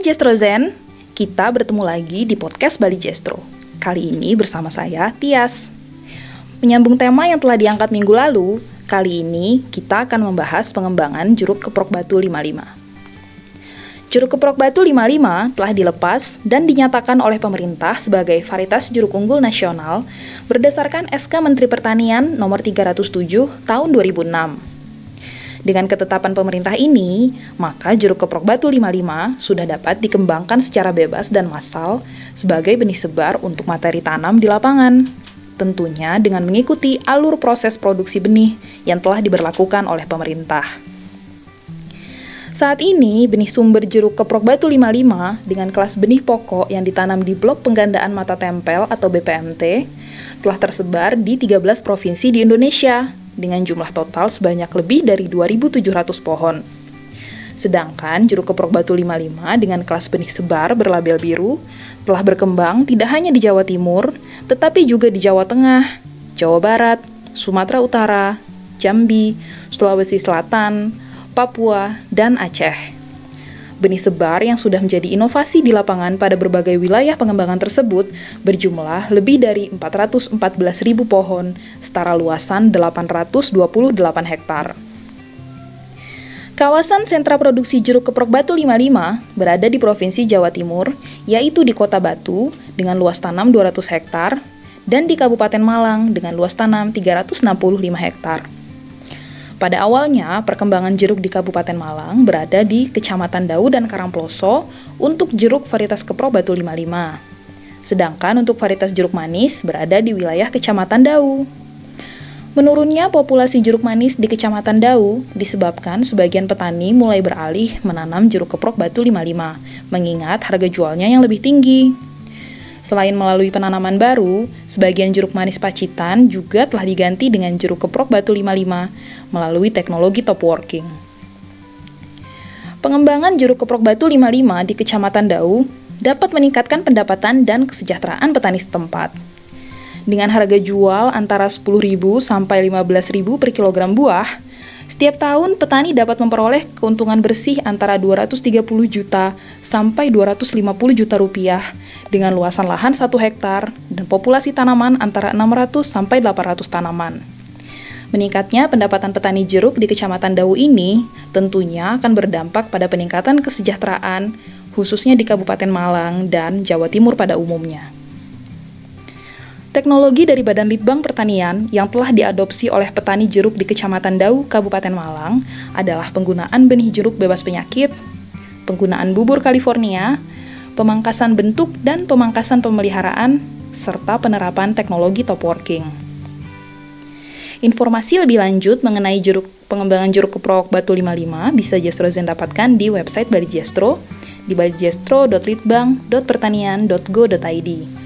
Jestro Zen, kita bertemu lagi di podcast Bali Jestro. Kali ini bersama saya, Tias. Menyambung tema yang telah diangkat minggu lalu, kali ini kita akan membahas pengembangan jeruk keprok batu 55. Jeruk keprok batu 55 telah dilepas dan dinyatakan oleh pemerintah sebagai varietas jeruk unggul nasional berdasarkan SK Menteri Pertanian nomor 307 tahun 2006. Dengan ketetapan pemerintah ini, maka jeruk keprok batu 55 sudah dapat dikembangkan secara bebas dan massal sebagai benih sebar untuk materi tanam di lapangan. Tentunya dengan mengikuti alur proses produksi benih yang telah diberlakukan oleh pemerintah. Saat ini, benih sumber jeruk keprok batu 55 dengan kelas benih pokok yang ditanam di blok penggandaan mata tempel atau BPMT telah tersebar di 13 provinsi di Indonesia dengan jumlah total sebanyak lebih dari 2.700 pohon. Sedangkan jeruk keprok batu 55 dengan kelas benih sebar berlabel biru telah berkembang tidak hanya di Jawa Timur, tetapi juga di Jawa Tengah, Jawa Barat, Sumatera Utara, Jambi, Sulawesi Selatan, Papua, dan Aceh. Benih sebar yang sudah menjadi inovasi di lapangan pada berbagai wilayah pengembangan tersebut berjumlah lebih dari 414.000 pohon, setara luasan 828 hektar. Kawasan sentra produksi jeruk keprok Batu 55 berada di Provinsi Jawa Timur, yaitu di Kota Batu dengan luas tanam 200 hektar dan di Kabupaten Malang dengan luas tanam 365 hektar. Pada awalnya, perkembangan jeruk di Kabupaten Malang berada di Kecamatan Dau dan Karangploso untuk jeruk varietas Kepro Batu 55. Sedangkan untuk varietas jeruk manis berada di wilayah Kecamatan Dau. Menurunnya populasi jeruk manis di Kecamatan Dau disebabkan sebagian petani mulai beralih menanam jeruk keprok batu 55, mengingat harga jualnya yang lebih tinggi. Selain melalui penanaman baru, sebagian jeruk manis Pacitan juga telah diganti dengan jeruk keprok batu 55 melalui teknologi top working. Pengembangan jeruk keprok batu 55 di Kecamatan Dau dapat meningkatkan pendapatan dan kesejahteraan petani setempat. Dengan harga jual antara 10.000 sampai 15.000 per kilogram buah, setiap tahun petani dapat memperoleh keuntungan bersih antara 230 juta sampai 250 juta rupiah dengan luasan lahan 1 hektar dan populasi tanaman antara 600 sampai 800 tanaman. Meningkatnya pendapatan petani jeruk di Kecamatan Dau ini tentunya akan berdampak pada peningkatan kesejahteraan khususnya di Kabupaten Malang dan Jawa Timur pada umumnya. Teknologi dari Badan Litbang Pertanian yang telah diadopsi oleh petani jeruk di Kecamatan Dau, Kabupaten Malang adalah penggunaan benih jeruk bebas penyakit, penggunaan bubur California, pemangkasan bentuk dan pemangkasan pemeliharaan, serta penerapan teknologi top working. Informasi lebih lanjut mengenai jeruk pengembangan jeruk keprok batu 55 bisa Jestro Zen dapatkan di website Bali Jestro di balijestro.litbang.pertanian.go.id.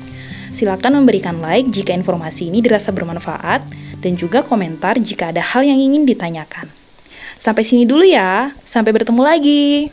Silakan memberikan like jika informasi ini dirasa bermanfaat dan juga komentar jika ada hal yang ingin ditanyakan. Sampai sini dulu ya, sampai bertemu lagi.